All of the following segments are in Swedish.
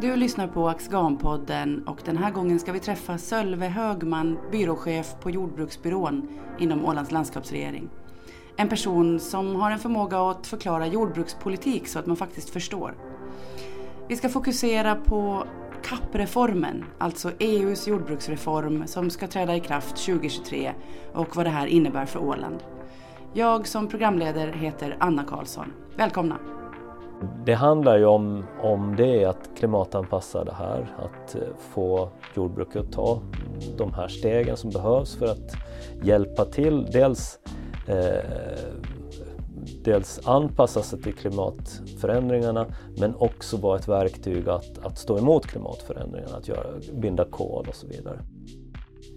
Du lyssnar på Axgan-podden och den här gången ska vi träffa Sölve Högman, byråchef på jordbruksbyrån inom Ålands landskapsregering. En person som har en förmåga att förklara jordbrukspolitik så att man faktiskt förstår. Vi ska fokusera på CAP-reformen, alltså EUs jordbruksreform som ska träda i kraft 2023 och vad det här innebär för Åland. Jag som programledare heter Anna Karlsson. Välkomna! Det handlar ju om, om det att klimatanpassa det här, att eh, få jordbruket att ta de här stegen som behövs för att hjälpa till. Dels, eh, dels anpassa sig till klimatförändringarna men också vara ett verktyg att, att stå emot klimatförändringarna, att göra, binda kol och så vidare.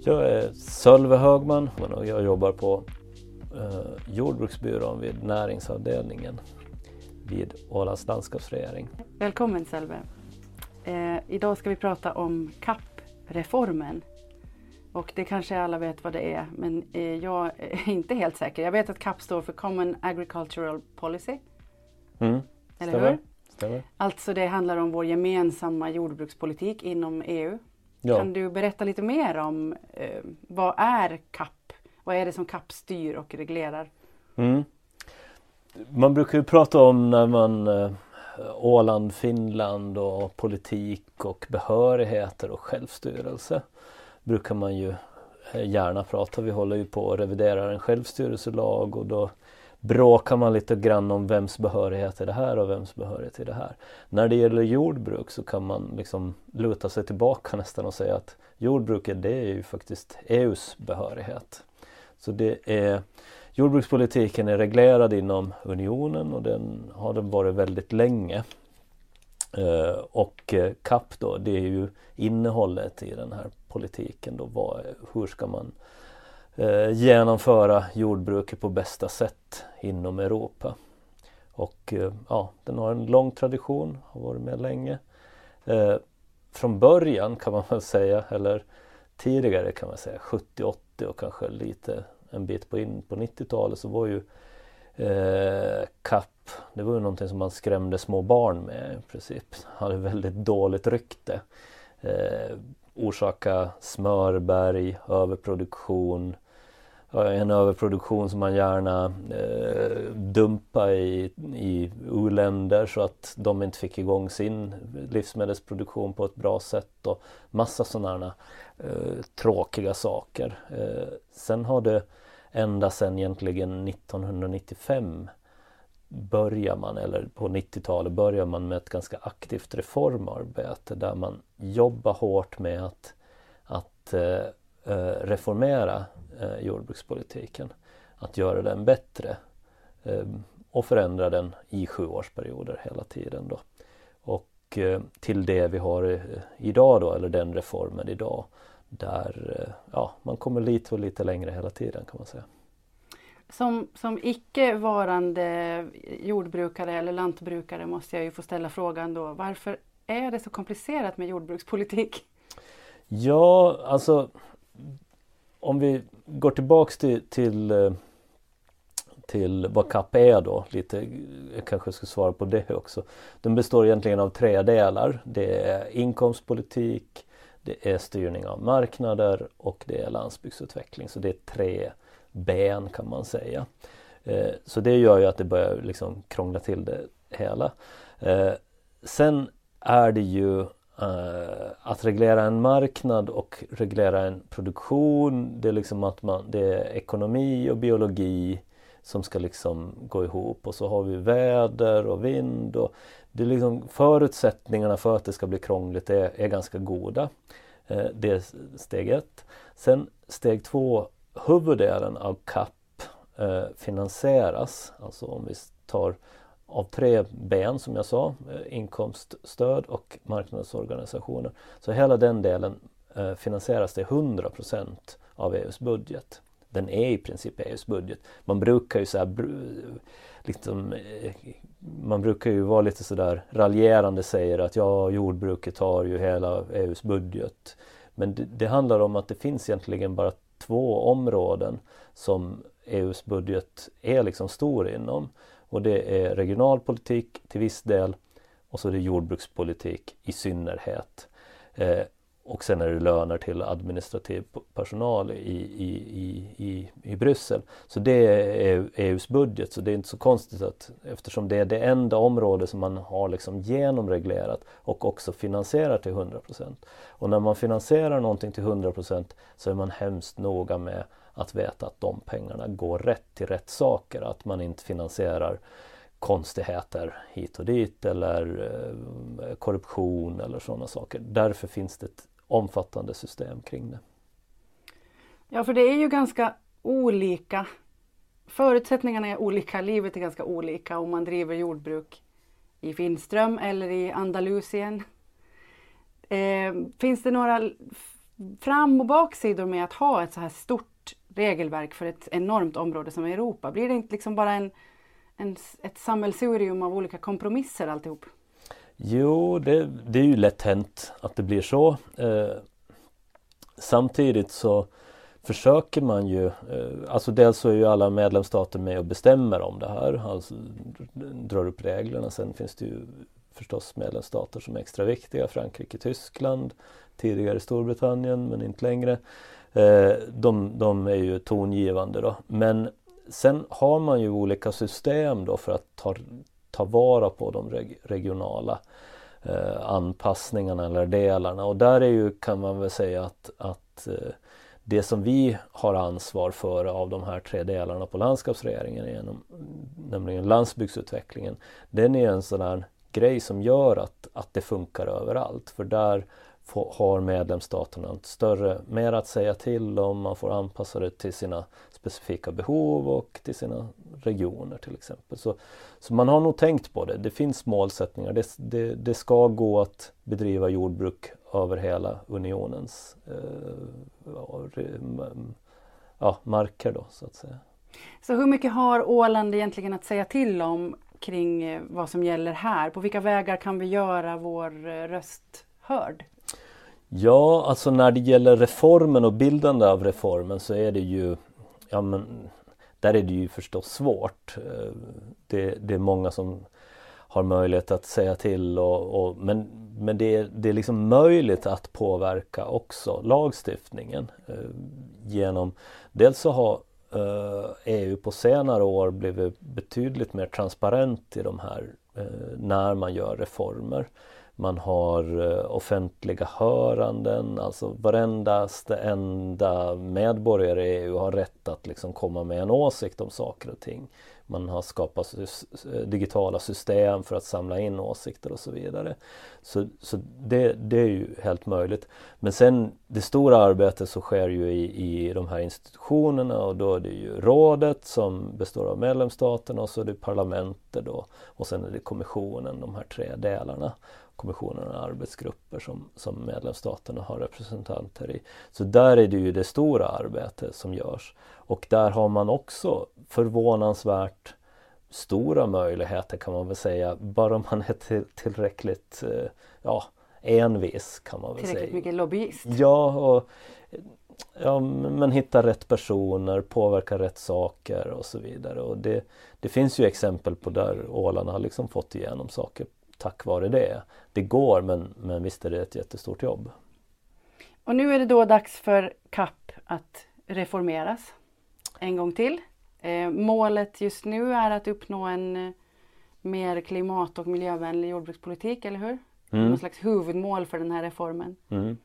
Jag är Sölve Högman och jag jobbar på eh, Jordbruksbyrån vid näringsavdelningen vid Ålands landskapsregering. Välkommen Selve. Eh, idag ska vi prata om CAP-reformen. Och det kanske alla vet vad det är, men eh, jag är inte helt säker. Jag vet att CAP står för Common Agricultural Policy. Mm, Eller stämmer, hur? stämmer. Alltså det handlar om vår gemensamma jordbrukspolitik inom EU. Ja. Kan du berätta lite mer om eh, vad är CAP? Vad är det som CAP styr och reglerar? Mm. Man brukar ju prata om när man eh, Åland, Finland och politik och behörigheter och självstyrelse brukar man ju eh, gärna prata. Vi håller ju på att revidera en självstyrelselag och då bråkar man lite grann om vems behörighet är det här och vems behörighet är det här. När det gäller jordbruk så kan man liksom luta sig tillbaka nästan och säga att jordbruket det är ju faktiskt EUs behörighet. Så det är Jordbrukspolitiken är reglerad inom unionen och den har den varit väldigt länge. Eh, och eh, CAP då, det är ju innehållet i den här politiken då. Vad, hur ska man eh, genomföra jordbruket på bästa sätt inom Europa? Och ja, den har en lång tradition, har varit med länge. Från början kan man väl säga, eller tidigare kan man säga, 70-80 och kanske lite en bit på in på 90-talet så var ju eh, CAP, det var ju någonting som man skrämde små barn med i princip. Hade väldigt dåligt rykte. Eh, orsaka smörberg, överproduktion. En överproduktion som man gärna eh, dumpade i, i u-länder så att de inte fick igång sin livsmedelsproduktion på ett bra sätt och massa sådana eh, tråkiga saker. Eh, sen har det ända sedan egentligen 1995 börjar man, eller på 90-talet börjar man med ett ganska aktivt reformarbete där man jobbar hårt med att, att eh, eh reformera eh, jordbrukspolitiken. Att göra den bättre eh, och förändra den i sjuårsperioder hela tiden. Då. Och eh, till det vi har eh, idag då, eller den reformen idag, där eh, ja, man kommer lite och lite längre hela tiden kan man säga. Som, som icke varande jordbrukare eller lantbrukare måste jag ju få ställa frågan då. Varför är det så komplicerat med jordbrukspolitik? Ja, alltså om vi går tillbaks till, till, eh, till vad CAP är då, lite, jag kanske ska svara på det också. Den består egentligen av tre delar. Det är inkomstpolitik, det är styrning av marknader och det är landsbygdsutveckling. Så det är tre ben kan man säga. Eh, så det gör ju att det börjar liksom krångla till det hela. Eh, sen är det ju eh, att reglera en marknad och reglera en produktion. Det är liksom att man, det är ekonomi och biologi som ska liksom gå ihop och så har vi väder och vind och det är liksom förutsättningarna för att det ska bli krångligt är, är ganska goda. Eh, det är steg ett. Sen steg två, huvuddelen av CAP eh, finansieras, alltså om vi tar av tre ben som jag sa, eh, inkomststöd och marknadsorganisationer. Så hela den delen eh, finansieras till 100% av EUs budget. Den är i princip EUs budget. Man brukar ju så här, liksom, eh, man brukar ju vara lite sådär raljerande säger att ja, jordbruket har ju hela EUs budget. Men det, det, handlar om att det finns egentligen bara två områden som EUs budget är liksom stor inom. Och det är regionalpolitik till viss del och så är det jordbrukspolitik i synnerhet. Eh, och sen är det löner till administrativ personal i, i, i, i, i Bryssel. Så det är EUs e budget så det är inte så konstigt att eftersom det är det enda område som man har liksom genomreglerat och också finansierar till 100% Och när man finansierar någonting till 100% så är man hemskt noga med att veta att de pengarna går rätt till rätt saker, att man inte finansierar konstigheter hit och dit eller eh, korruption eller sådana saker. Därför finns det ett omfattande system kring det. Ja, för det är ju ganska olika. Förutsättningarna är olika, livet är ganska olika om man driver jordbruk i Finström eller i Andalusien. Eh, finns det några fram och baksidor med att ha ett så här stort regelverk för ett enormt område som Europa? Blir det inte liksom bara en, en ett sammelsurium av olika kompromisser alltihop? Jo, det, det är ju lätt hänt att det blir så. Eh, samtidigt så försöker man ju, eh, alltså dels så är ju alla medlemsstater med och bestämmer om det här, alltså drar upp reglerna. Sen finns det ju förstås medlemsstater som är extra viktiga, Frankrike, Tyskland, tidigare Storbritannien men inte längre. Eh, de, de är ju tongivande då. Men sen har man ju olika system då för att ta, ta vara på de regionala eh, anpassningarna eller delarna och där är ju kan man väl säga att, att eh, det som vi har ansvar för av de här tre delarna på landskapsregeringen, genom, nämligen landsbygdsutvecklingen, den är en sån här grej som gör att, att det funkar överallt. För där får, har medlemsstaterna större, mer att säga till om, man får anpassa det till sina specifika behov och till sina regioner till exempel. Så, så man har nog tänkt på det. Det finns målsättningar. Det, det, det ska gå att bedriva jordbruk över hela unionens eh, ja, marker då så att säga. Så hur mycket har Åland egentligen att säga till om kring eh, vad som gäller här? På vilka vägar kan vi göra vår eh, röst hörd? Ja, alltså när det gäller reformen och bildande av reformen så är det ju ja, men, där är det ju förstås svårt. Eh, det, det är många som har möjlighet att säga till och, och men, men det, är, det är liksom möjligt att påverka också lagstiftningen eh, genom dels så har eh, EU på senare år blivit betydligt mer transparent i de här när man gör reformer. Man har eh, offentliga höranden, alltså varenda enda medborgare i EU har rätt att liksom komma med en åsikt om saker och ting. Man har skapat eh, digitala system för att samla in åsikter och så vidare. Så, så det, det, är ju helt möjligt. Men sen det stora arbetet så sker ju i, i de här institutionerna och då är det ju rådet som består av medlemsstaterna och så är det parlamentet då och sen är det kommissionen, de här tre delarna kommissionen och arbetsgrupper som, som medlemsstaterna har representanter i. Så där är det ju det stora arbetet som görs. Och där har man också förvånansvärt stora möjligheter kan man väl säga, bara man är till, tillräckligt eh, ja, envis kan man väl tillräckligt säga. Tillräckligt mycket lobbyist? Ja, och, ja, men hitta rätt personer, påverka rätt saker och så vidare. Och det, det finns ju exempel på där Åland har liksom fått igenom saker tack vare det. Det går men, men visst är det ett jättestort jobb. Och nu är det då dags för CAP att reformeras en gång till. Eh, målet just nu är att uppnå en eh, mer klimat och miljövänlig jordbrukspolitik, eller hur? Mm. Någon slags huvudmål för den här reformen. Mm.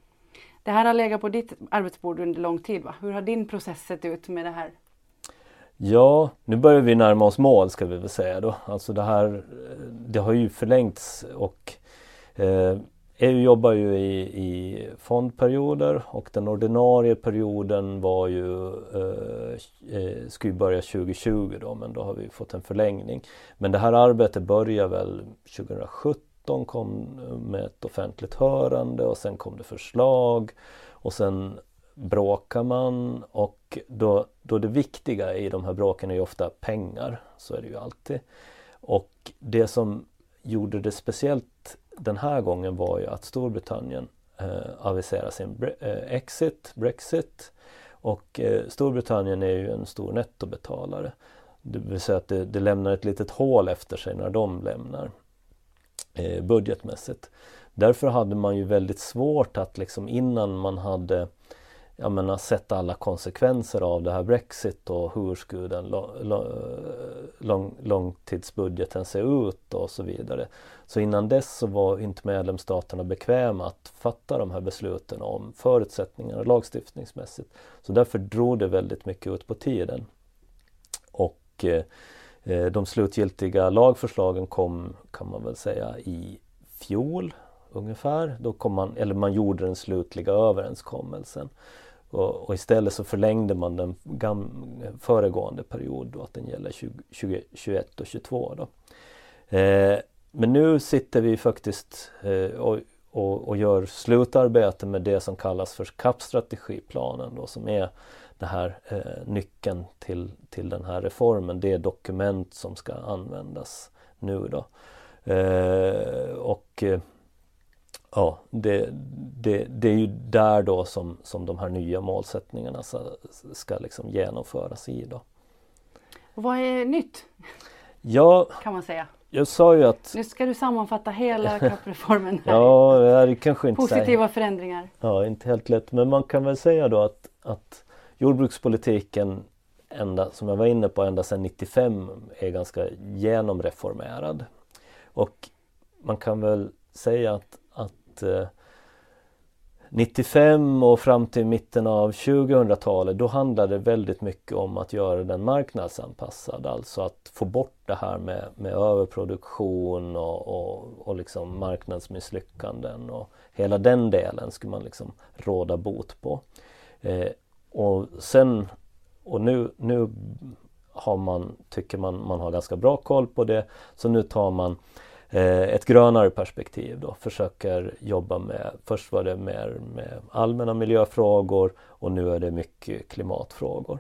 Det här har legat på ditt arbetsbord under lång tid. Va? Hur har din process sett ut med det här? Ja, nu börjar vi närma oss mål ska vi väl säga då. Alltså det här, det har ju förlängts och eh, EU jobbar ju i, i fondperioder och den ordinarie perioden var ju, eh, eh ska ju börja 2020 då men då har vi fått en förlängning. Men det här arbetet börjar väl 2017 kom med ett offentligt hörande och sen kom det förslag och sen bråkar man och då, då det viktiga i de här bråken är ju ofta pengar. Så är det ju alltid. Och det som gjorde det speciellt den här gången var ju att Storbritannien eh, aviserade sin bre eh, exit, Brexit. Och eh, Storbritannien är ju en stor nettobetalare. Det vill säga att det, det lämnar ett litet hål efter sig när de lämnar. eh, budgetmässigt. Därför hade man ju väldigt svårt att liksom innan man hade jag menar, sett alla konsekvenser av det här Brexit och hur skulle den lång, långtidsbudgeten se ut och så vidare. Så innan dess så var inte medlemsstaterna bekväma att fatta de här besluten om förutsättningarna lagstiftningsmässigt. Så därför drog det väldigt mycket ut på tiden. Och eh, de slutgiltiga lagförslagen kom, kan man väl säga, i fjol ungefär. Då kom man, eller man gjorde den slutliga överenskommelsen. Och, och istället så förlängde man den gam, föregående period då, att den gäller 2021 och 2022. Då. Eh, men nu sitter vi faktiskt eh, och, och, och, gör slutarbete med det som kallas för CAP-strategiplanen då, som är det här eh, nyckeln till, till den här reformen. Det är dokument som ska användas nu då. Eh, och eh, ja, det, det, det är ju där då som, som de här nya målsättningarna ska, liksom genomföras i. Då. Och vad är nytt? Ja, kan man säga. Jag sa ju att... Nu ska du sammanfatta hela CAP-reformen. ja, det är kanske inte Positiva så... förändringar. Ja, inte helt lätt. Men man kan väl säga då att, att jordbrukspolitiken ända, som jag var inne på ända sedan 95 är ganska genomreformerad. Och man kan väl säga att 95 eh, och fram till mitten av 2000-talet då handlade det väldigt mycket om att göra den marknadsanpassad. Alltså att få bort det här med, med överproduktion och, och, och liksom marknadsmisslyckanden och hela den delen skulle man liksom råda bot på. Eh, och sen och nu, nu har man, tycker man man har ganska bra koll på det så nu tar man Eh, Eh, ett grönare perspektiv då, försöker jobba med, först var det mer med allmänna miljöfrågor och nu är det mycket klimatfrågor.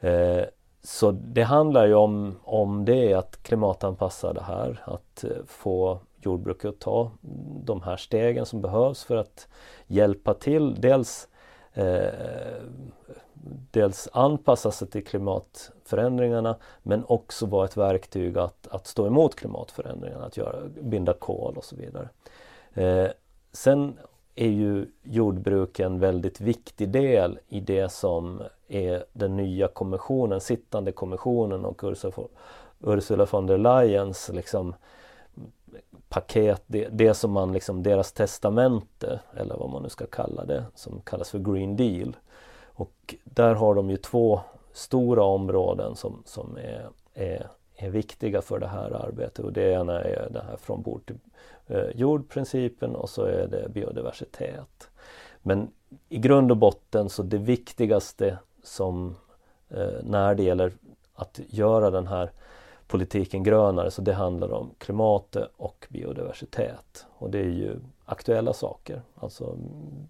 Eh, så det handlar ju om, om det att klimatanpassa det här, att eh, få jordbruket att ta de här stegen som behövs för att hjälpa till. Dels eh, dels anpassa sig till klimatförändringarna men också vara ett verktyg att, att stå emot klimatförändringarna, att göra, binda kol och så vidare. Eh, sen är ju jordbruk en väldigt viktig del i det som är den nya kommissionen, sittande kommissionen och Ursula von der Leyens liksom, paket, det, det som man liksom, deras testamente eller vad man nu ska kalla det, som kallas för Green Deal. Och där har de ju två stora områden som, som är, är, är viktiga för det här arbetet och det ena är det här från bord till eh, jordprincipen och så är det biodiversitet. Men i grund och botten så det viktigaste som eh, när det gäller att göra den här politiken grönare så det handlar om klimatet och biodiversitet. Och det är ju aktuella saker. Alltså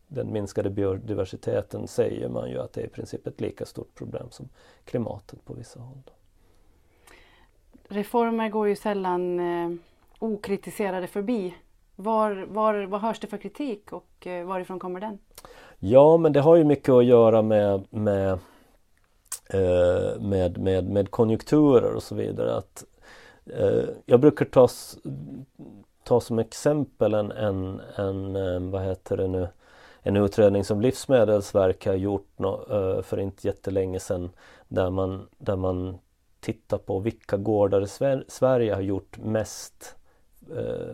den minskade biodiversiteten säger man ju att det är i princip ett lika stort problem som klimatet på vissa håll. Reformer går ju sällan eh, okritiserade förbi. Var, var, vad hörs det för kritik och eh, varifrån kommer den? Ja men det har ju mycket att göra med, med Eh, med, med, med konjunkturer och så vidare. Att, eh, jag brukar ta, ta som exempel en, en, en, eh, vad heter det nu, en utredning som Livsmedelsverket har gjort no, eh, för inte jättelänge sedan där man, där man tittar på vilka gårdar i Sverige har gjort mest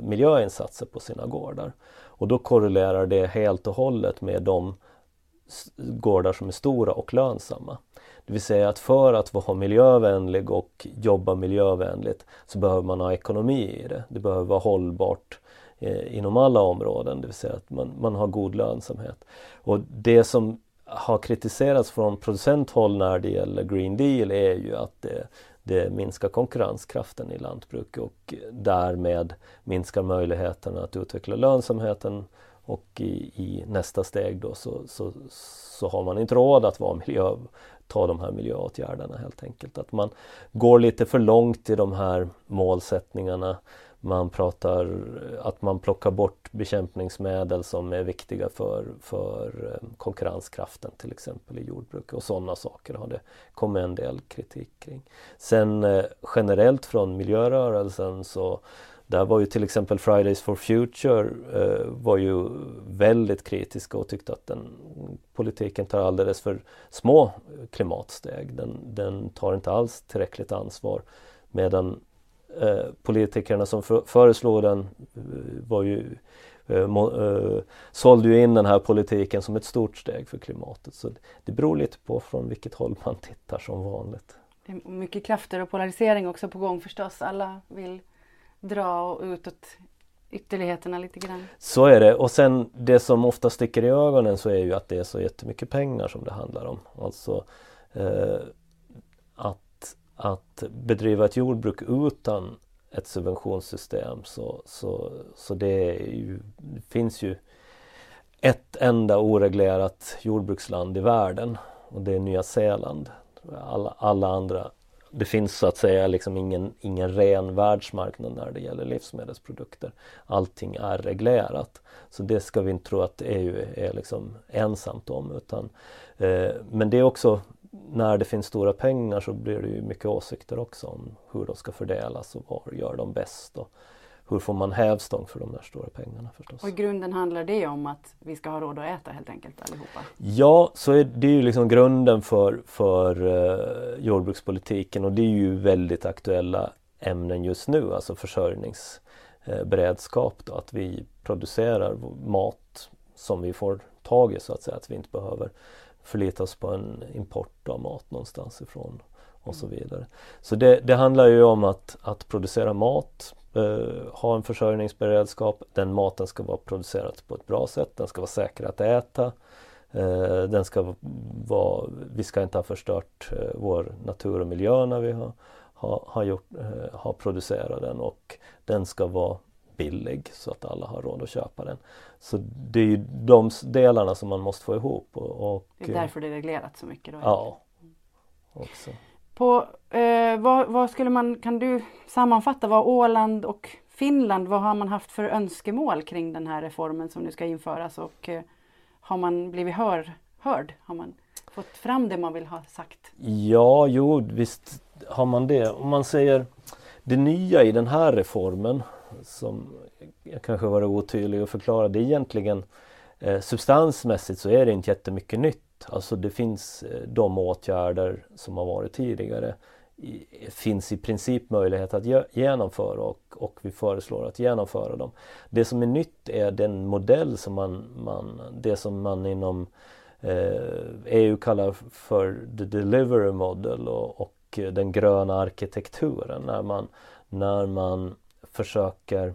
miljöinsatser på sina gårdar. Och då korrelerar det helt och hållet med de gårdar som är stora och lönsamma. Det vill säga att för att vara miljövänlig och jobba miljövänligt så behöver man ha ekonomi i det. Det behöver vara hållbart eh, inom alla områden, det vill säga att man, man har god lönsamhet. Och det som har kritiserats från producenthåll när det gäller Green Deal är ju att det, det minskar konkurrenskraften i lantbruk och därmed minskar möjligheterna att utveckla lönsamheten och i, i nästa steg då så, så, så har man inte råd att vara miljö, ta de här miljöåtgärderna helt enkelt. Att man går lite för långt i de här målsättningarna. Man pratar att man plockar bort bekämpningsmedel som är viktiga för, för eh, konkurrenskraften till exempel i jordbruket och sådana saker har det kommit en del kritik kring. Sen eh, generellt från miljörörelsen så där var ju till exempel Fridays for Future eh, var ju väldigt kritiska och tyckte att den politiken tar alldeles för små klimatsteg. Den, den tar inte alls tillräckligt ansvar. Medan eh, politikerna som för, föreslog den eh, var ju eh, eh, sålde ju in den här politiken som ett stort steg för klimatet. Så det beror lite på från vilket håll man tittar som vanligt. Det är mycket krafter och polarisering också på gång förstås. Alla vill dra utåt ytterligheterna lite grann. Så är det och sen det som ofta sticker i ögonen så är ju att det är så jättemycket pengar som det handlar om. Alltså eh, att, att bedriva ett jordbruk utan ett subventionssystem så, så, så det, ju, det finns ju ett enda oreglerat jordbruksland i världen och det är Nya Zeeland. Alla, alla andra det finns så att säga liksom ingen, ingen ren världsmarknad när det gäller livsmedelsprodukter. Allting är reglerat. Så det ska vi inte tro att EU är liksom ensamt om. Utan, eh, men det är också när det finns stora pengar så blir det ju mycket åsikter också om hur de ska fördelas och var gör de bäst. Och, hur får man hävstång för de där stora pengarna förstås. Och i grunden handlar det om att vi ska ha råd att äta helt enkelt allihopa? Ja, så är det ju liksom grunden för, för uh, jordbrukspolitiken och det är ju väldigt aktuella ämnen just nu, alltså försörjningsberedskap. Då, att vi producerar mat som vi får tag i så att säga, att vi inte behöver förlita oss på en import av mat någonstans ifrån och så vidare. Så det, det handlar ju om att, att producera mat eh, ha en försörjningsberedskap. Den maten ska vara producerad på ett bra sätt, den ska vara säker att äta. Eh, den ska vara, vi ska inte ha förstört eh, vår natur och miljö när vi har, har, har, gjort, eh, har producerat den och den ska vara billig så att alla har råd att köpa den. Så det är ju de delarna som man måste få ihop. Och, och det är därför det är reglerat så mycket? Då, ja. Också. På, eh, vad, vad, skulle man, kan du sammanfatta vad Åland och Finland, vad har man haft för önskemål kring den här reformen som nu ska införas och eh, har man blivit hör, hörd? Har man fått fram det man vill ha sagt? Ja, jo visst har man det. Om man säger det nya i den här reformen som jag kanske var otydlig att förklara, det är egentligen eh, substansmässigt så är det inte jättemycket nytt Alltså det finns eh, de åtgärder som har varit tidigare finns i princip möjlighet att genomföra och, och vi föreslår att genomföra dem. Det som är nytt är den modell som man, man det som man inom eh, EU kallar för the delivery model och, och eh, den gröna arkitekturen. När man, när man försöker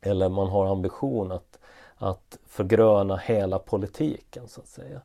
eller man har ambition att, att förgröna hela politiken så att säga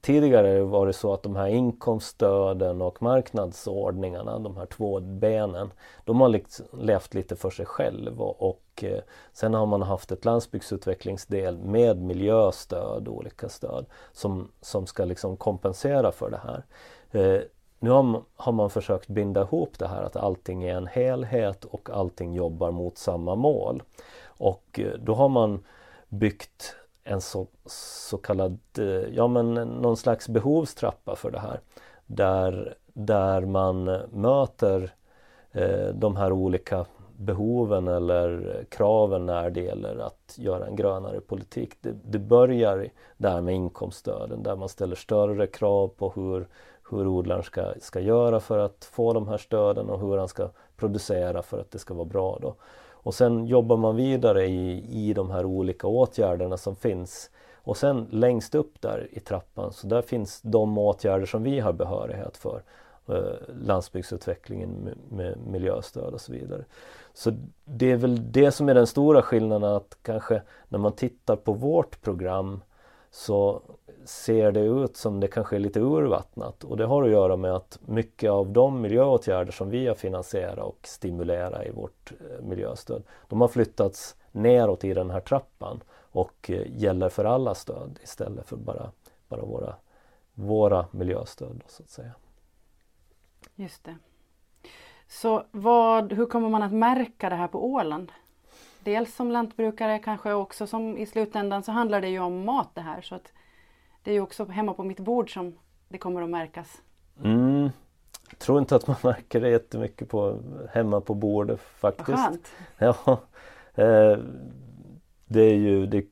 tidigare var det så att de här inkomststöden och marknadsordningarna, de här två benen, de har liksom levt lite för sig själv och, och eh, sen har man haft ett landsbygdsutvecklingsdel med miljöstöd, och olika stöd som, som ska liksom kompensera för det här. Eh, nu har man, har man försökt binda ihop det här att allting är en helhet och allting jobbar mot samma mål. Och eh, då har man byggt en så, så kallad, eh, ja men någon slags behovstrappa för det här. Där, där man möter eh, de här olika behoven eller kraven när det gäller att göra en grönare politik. Det, det börjar där med inkomststöden där man ställer större krav på hur, hur odlaren ska, ska göra för att få de här stöden och hur han ska producera för att det ska vara bra. Då. Och sen jobbar man vidare i, i de här olika åtgärderna som finns. Och sen längst upp där i trappan så där finns de åtgärder som vi har behörighet för. Eh, landsbygdsutvecklingen med, med miljöstöd och så vidare. Så det är väl det som är den stora skillnaden att kanske när man tittar på vårt program så ser det ut som det kanske är lite urvattnat och det har att göra med att mycket av de miljöåtgärder som vi har finansierat och stimulerat i vårt eh, miljöstöd de har flyttats neråt i den här trappan och eh, gäller för alla stöd istället för bara, bara våra, våra miljöstöd så att säga. Just det. Så vad, hur kommer man att märka det här på Åland? Dels som lantbrukare kanske också som i slutändan så handlar det ju om mat det här så att det är ju också hemma på mitt bord som det kommer att märkas. Mm. tror inte att man märker det jättemycket på, hemma på bordet faktiskt. Vad skönt. Ja, eh, det, är ju, det,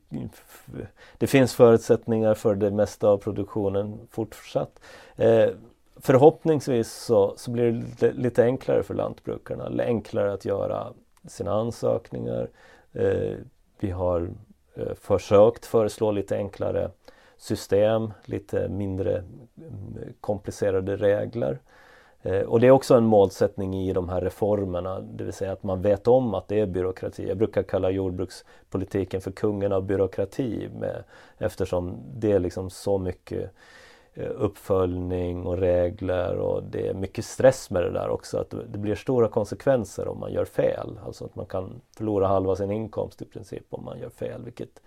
det, finns förutsättningar för det mesta av produktionen fortsatt. Eh, förhoppningsvis så, så blir det lite enklare för lantbrukarna, enklare att göra sina ansökningar. Eh, vi har försökt föreslå lite enklare system, lite mindre mm, komplicerade regler. Eh, och det är också en målsättning i de här reformerna, det vill säga att man vet om att det är byråkrati. Jag brukar kalla jordbrukspolitiken för kungen av byråkrati med, eftersom det är liksom så mycket eh, uppföljning och regler och det är mycket stress med det där också. Att det blir stora konsekvenser om man gör fel. Alltså att man kan förlora halva sin inkomst i princip om man gör fel, vilket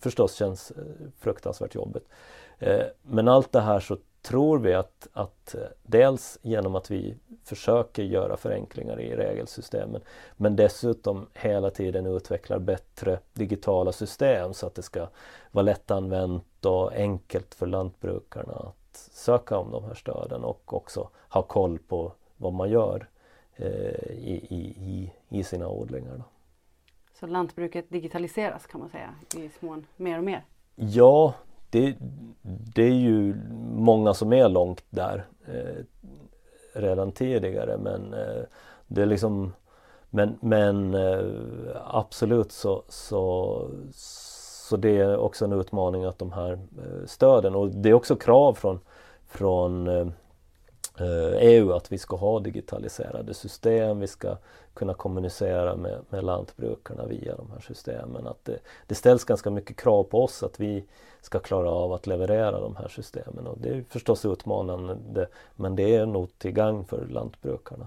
förstås känns eh, fruktansvärt jobbigt. Eh, men allt det här så tror vi att, att eh, dels genom att vi försöker göra förenklingar i regelsystemen men dessutom hela tiden utvecklar bättre digitala system så att det ska vara lättanvänt och enkelt för lantbrukarna att söka om de här stöden och också ha koll på vad man gör eh, i, i, i, sina odlingar. Då. Så lantbruket digitaliseras kan man säga i smån mer och mer? Ja, det, det är ju många som är långt där eh, redan tidigare men eh, det är liksom men, men eh, absolut så, så, så det är också en utmaning att de här eh, stöden och det är också krav från, från EU eh, eh att vi ska ha digitaliserade system, vi ska kunna kommunicera med, med lantbrukarna via de här systemen. Att det, det, ställs ganska mycket krav på oss att vi ska klara av att leverera de här systemen och det är förstås utmanande men det är nog till gagn för lantbrukarna.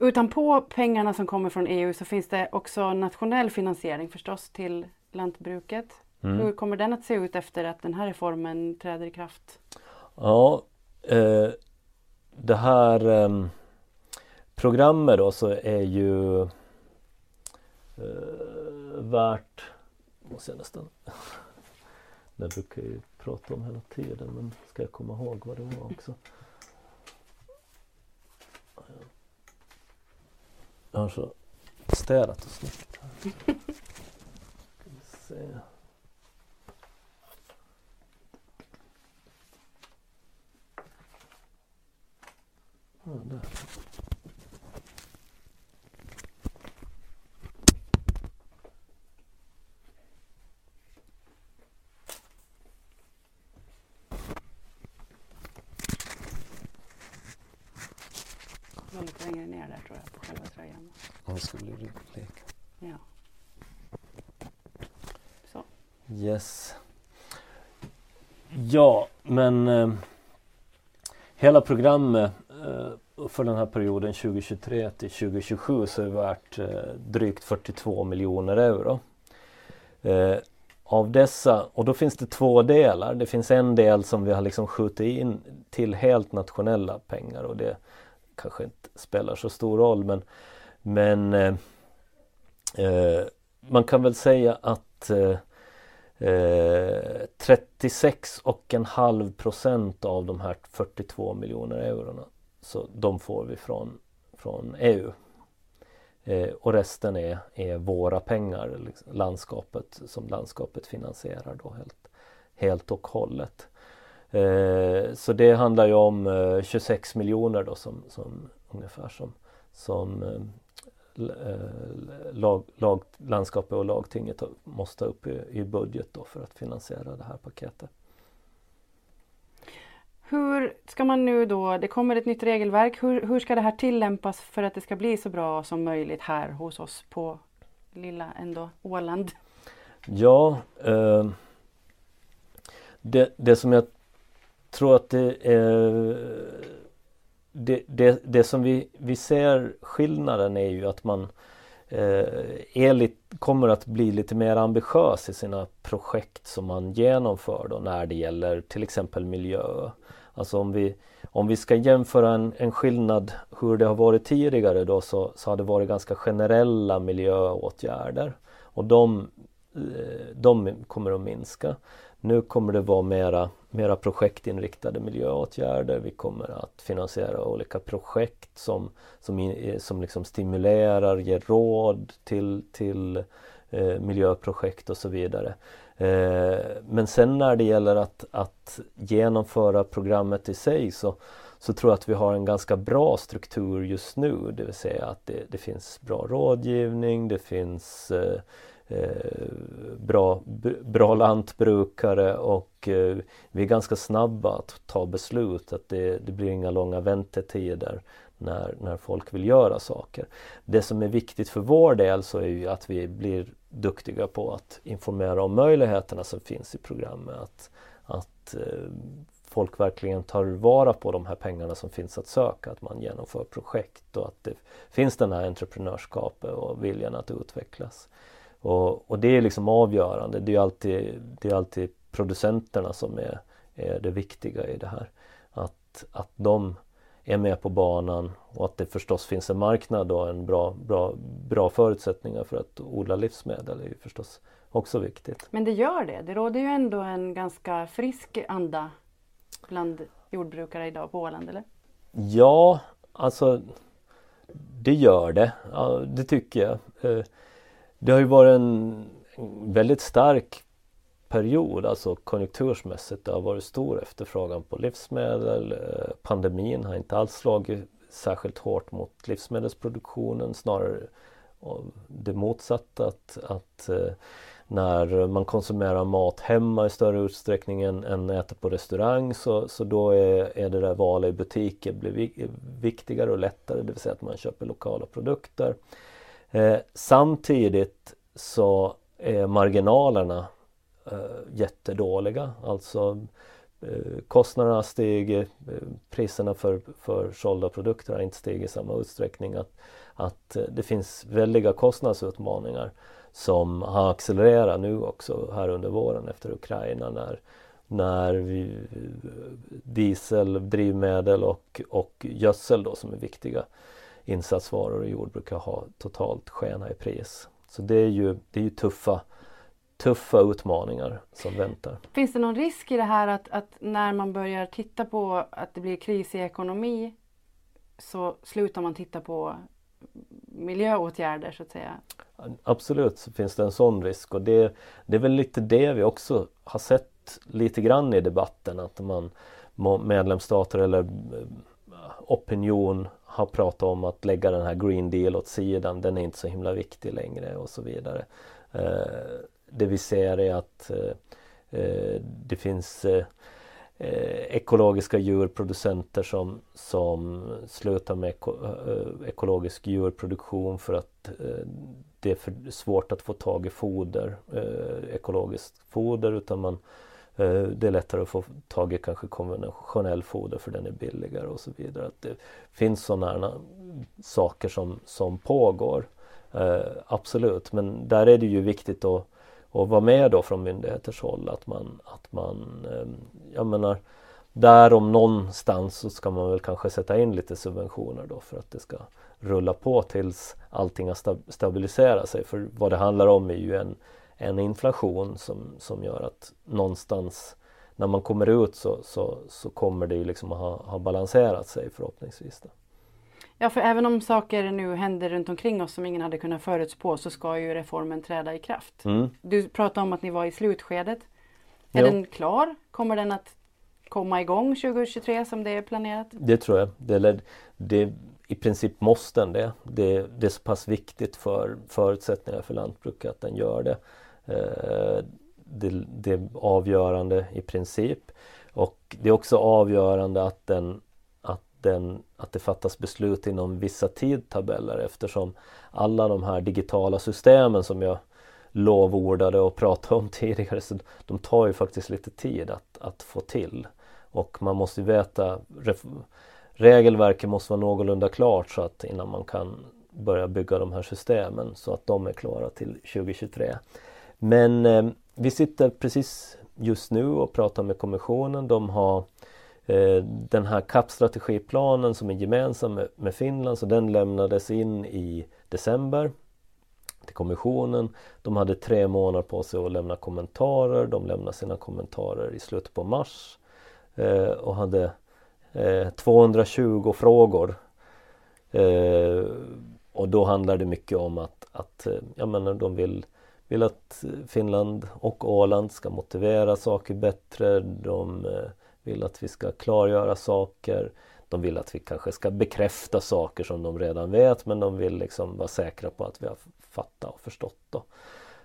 Utanpå pengarna som kommer från EU så finns det också nationell finansiering förstås till lantbruket. Mm. Hur kommer den att se ut efter att den här reformen träder i kraft? Ja, eh, det här eh, programmet då så är ju eh, värt, måste jag nästan, det brukar jag ju prata om hela tiden men ska jag komma ihåg vad det var också. Jag har så städat och snyggt här. Ska vi se. Ja, där. var lite längre ner där tror jag på det skulle rygglek. Ja. Så. Yes. Ja, men eh, hela programmet eh, för den här perioden 2023 till 2027 så är värt eh, drygt 42 miljoner euro. Eh, av dessa, och då finns det två delar. Det finns en del som vi har liksom skjutit in till helt nationella pengar och det kanske inte spelar så stor roll men, men eh, eh, man kan väl säga att eh, eh 36,5 procent av de här 42 miljoner eurona så de får vi från, från EU. Eh, och resten är, är våra pengar, liksom, landskapet som landskapet finansierar då helt, helt och hållet. Eh, så det handlar ju om eh, 26 miljoner då som, som ungefär som, som eh, eh, lag, lag, landskapet och lagtinget måste upp i, i budget då för att finansiera det här paketet. Hur ska man nu då, det kommer ett nytt regelverk, hur, hur ska det här tillämpas för att det ska bli så bra som möjligt här hos oss på lilla ändå Åland? Ja, eh, det, det som jag tror att det är det, det, det som vi, vi ser skillnaden är ju att man eh, är lite, kommer att bli lite mer ambitiös i sina projekt som man genomför då när det gäller till exempel miljö. Alltså om vi, om vi ska jämföra en, en skillnad hur det har varit tidigare då så, så har det varit ganska generella miljöåtgärder. Och de eh, de kommer att minska. Nu kommer det vara mera, mera projektinriktade miljöåtgärder. Vi kommer att finansiera olika projekt som, som, eh, som liksom stimulerar, ger råd till, till eh, miljöprojekt och så vidare. Eh, men sen när det gäller att, att genomföra programmet i sig så, så tror jag att vi har en ganska bra struktur just nu. Det vill säga att det, det finns bra rådgivning, det finns eh, eh, Eh, bra, bra lantbrukare och eh, vi är ganska snabba att ta beslut. Att det, det blir inga långa väntetider när, när folk vill göra saker. Det som är viktigt för vår del så är ju att vi blir duktiga på att informera om möjligheterna som finns i programmet. Att, att eh, folk verkligen tar vara på de här pengarna som finns att söka, att man genomför projekt och att det finns den här entreprenörskapet och viljan att utvecklas. Och, och det är liksom avgörande. Det är alltid, det är alltid producenterna som är, är det viktiga i det här. Att, att de är med på banan och att det förstås finns en marknad och en bra, bra, bra förutsättningar för att odla livsmedel är ju förstås också viktigt. Men det gör det. Det råder ju ändå en ganska frisk anda bland jordbrukare idag på Åland, eller? Ja, alltså det gör det. Ja, det tycker jag. Det har ju varit en väldigt stark period, alltså konjunktursmässigt. Det har varit stor efterfrågan på livsmedel. Eh, pandemin har inte alls slagit särskilt hårt mot livsmedelsproduktionen, snarare det motsatta. Att, att eh, när man konsumerar mat hemma i större utsträckning än, än äter på restaurang så, så då är, är det där valet i butiker blir viktigare och lättare, det vill säga att man köper lokala produkter. Eh, samtidigt så är marginalerna eh, jättedåliga. Alltså eh, kostnaderna stiger, eh, priserna för, för sålda produkter har inte stigit i samma utsträckning. Att, att eh, det finns väldiga kostnadsutmaningar som har accelererat nu också här under våren efter Ukraina när, när vi, eh, diesel, drivmedel och, och gödsel då som är viktiga insatsvaror i jordbruk har totalt skena i pris. Så det är ju, det är ju tuffa, tuffa utmaningar som väntar. Finns det någon risk i det här att, att när man börjar titta på att det blir kris i ekonomi så slutar man titta på miljöåtgärder så att säga? Absolut så finns det en sån risk och det, det är väl lite det vi också har sett lite grann i debatten att man medlemsstater eller eh, opinion har pratat om att lägga den här Green Deal åt sidan, den är inte så himla viktig längre och så vidare. Eh, det vi ser är att eh, eh, det finns ekologiska djurproducenter som, som slutar med ekologisk djurproduktion för att det är för svårt att få tag i foder, ekologiskt foder utan man Eh, det är lättare att få tag i kanske konventionell foder för den är billigare och så vidare. Att det finns sådana saker som, som pågår. Eh, absolut, men där är det ju viktigt att, att vara med då från myndigheters håll. Att man, att man ehm, jag menar, där om någonstans så ska man väl kanske sätta in lite subventioner då för att det ska rulla på tills allting har stabiliserat sig. För vad det handlar om är ju en en inflation som, som gör att någonstans när man kommer ut så, så, så kommer det ju liksom ha, ha balanserat sig förhoppningsvis. Då. Ja, för även om saker nu händer runt omkring oss som ingen hade kunnat förutspå så ska ju reformen träda i kraft. Mm. Du pratade om att ni var i slutskedet. Är jo. den klar? Kommer den att komma igång 2023 som det är planerat? Det tror jag. Det, det, I princip måste den det. det. Det är så pass viktigt för förutsättningar för lantbruk att den gör det. Eh, det, det, är avgörande i princip. Och det är också avgörande att, den, att, den, att det fattas beslut inom vissa tidtabeller eftersom alla de här digitala systemen som jag lovordade och pratade om tidigare, så de tar ju faktiskt lite tid att, att få till. Och man måste veta, regelverket måste vara någorlunda klart så att innan man kan börja bygga de här systemen så att de är klara till 2023. Men eh, vi sitter precis just nu och pratar med Kommissionen. De har eh, den här CAP-strategiplanen som är gemensam med, med Finland så den lämnades in i december. till kommissionen. De hade tre månader på sig att lämna kommentarer. De lämnade sina kommentarer i slutet på mars eh, och hade eh, 220 frågor. Eh, och då handlar det mycket om att, att eh, ja, men de vill, vill att eh, Finland och Åland ska motivera saker bättre. De eh, vill att vi ska klargöra saker. De vill att vi kanske ska bekräfta saker som de redan vet men de vill liksom vara säkra på att vi har fattat och förstått. Då.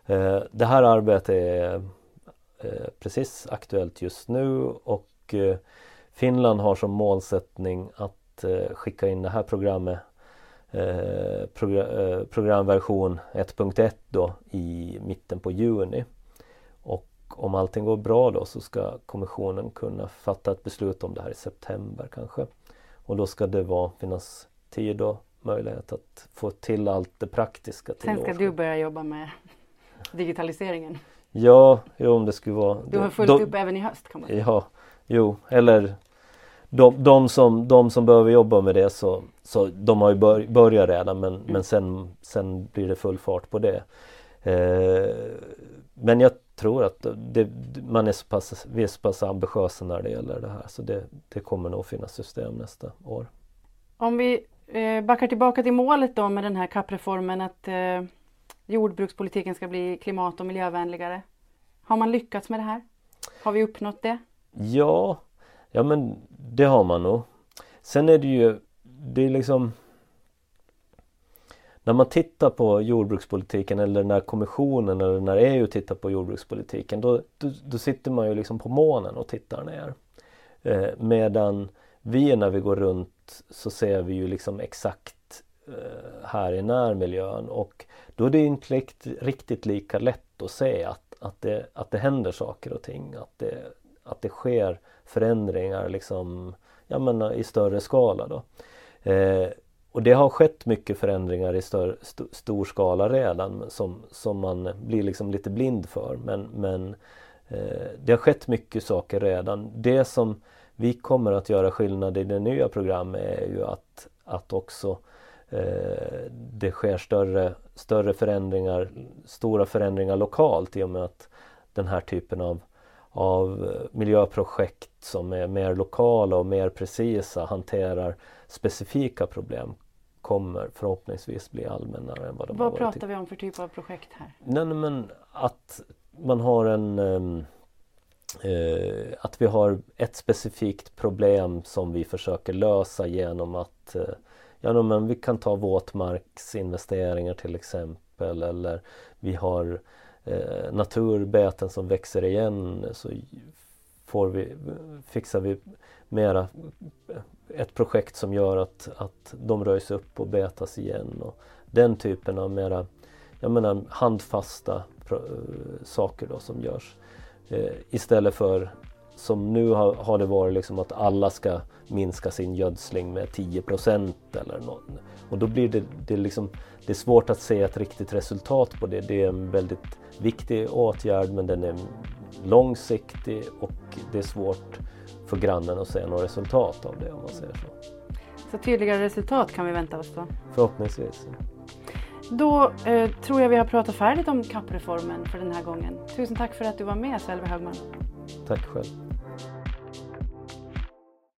Eh, det här arbetet är precis aktuellt just nu och Finland har som målsättning att skicka in det här programmet eh, progr eh, programversion 1.1 då i mitten på juni. Och om allting går bra då så ska kommissionen kunna fatta ett beslut om det här i september kanske. Och då ska det vara, finnas tid och möjlighet att få till allt det praktiska. Till Sen ska du börja jobba med digitaliseringen. Ja, jo, om det skulle vara... Du har fullt upp även i höst kan man säga. Ja, jo, eller de, de, som, de som behöver jobba med det så, så de har ju bör, börjat redan men, mm. men sen, sen blir det full fart på det. Eh, men jag tror att det, man är så pass, vi är så pass ambitiösa när det gäller det här så det, det kommer nog finnas system nästa år. Om vi eh, backar tillbaka till målet då med den här kappreformen att eh, jordbrukspolitiken ska bli klimat och miljövänligare. Har man lyckats med det här? Har vi uppnått det? Ja, ja men det har man nog. Sen är det ju, det är liksom när man tittar på jordbrukspolitiken eller när kommissionen eller när EU tittar på jordbrukspolitiken då, då, då sitter man ju liksom på månen och tittar ner. Eh, medan vi när vi går runt så ser vi ju liksom exakt eh, här i närmiljön och då är det inte riktigt lika lätt att se att, att, det, att det händer saker och ting. Att det, att det sker förändringar liksom, ja, men, i större skala. Då. Eh, och det har skett mycket förändringar i stör, st stor skala redan som, som man blir liksom lite blind för. Men, men eh, det har skett mycket saker redan. Det som vi kommer att göra skillnad i det nya programmet är ju att, att också eh, det sker större, större förändringar, stora förändringar lokalt i och med att den här typen av, av miljöprojekt som är mer lokala och mer precisa hanterar specifika problem kommer förhoppningsvis bli allmännare än vad de vad har varit. Vad pratar vi om för typ av projekt här? Nej men att man har en um, uh, att vi har ett specifikt problem som vi försöker lösa genom att uh, ja, men vi kan ta våtmarksinvesteringar till exempel eller vi har Eh, naturbeten som växer igen så får vi, fixar vi mera eh, ett projekt som gör att, att de röjs upp och betas igen. Och den typen av mera jag menar, handfasta eh, saker då som görs. Eh, istället för som nu har, har, det varit liksom att alla ska minska sin gödsling med 10% eller något. Och då blir det, det, liksom, det är svårt att se ett riktigt resultat på det. Det är en väldigt viktig åtgärd men den är långsiktig och det är svårt för grannen att se något resultat av det om man säger så. Så tydligare resultat kan vi vänta oss då? Förhoppningsvis. Då eh, tror jag vi har pratat färdigt om kappreformen för den här gången. Tusen tack för att du var med Sölve Högman. Tack själv.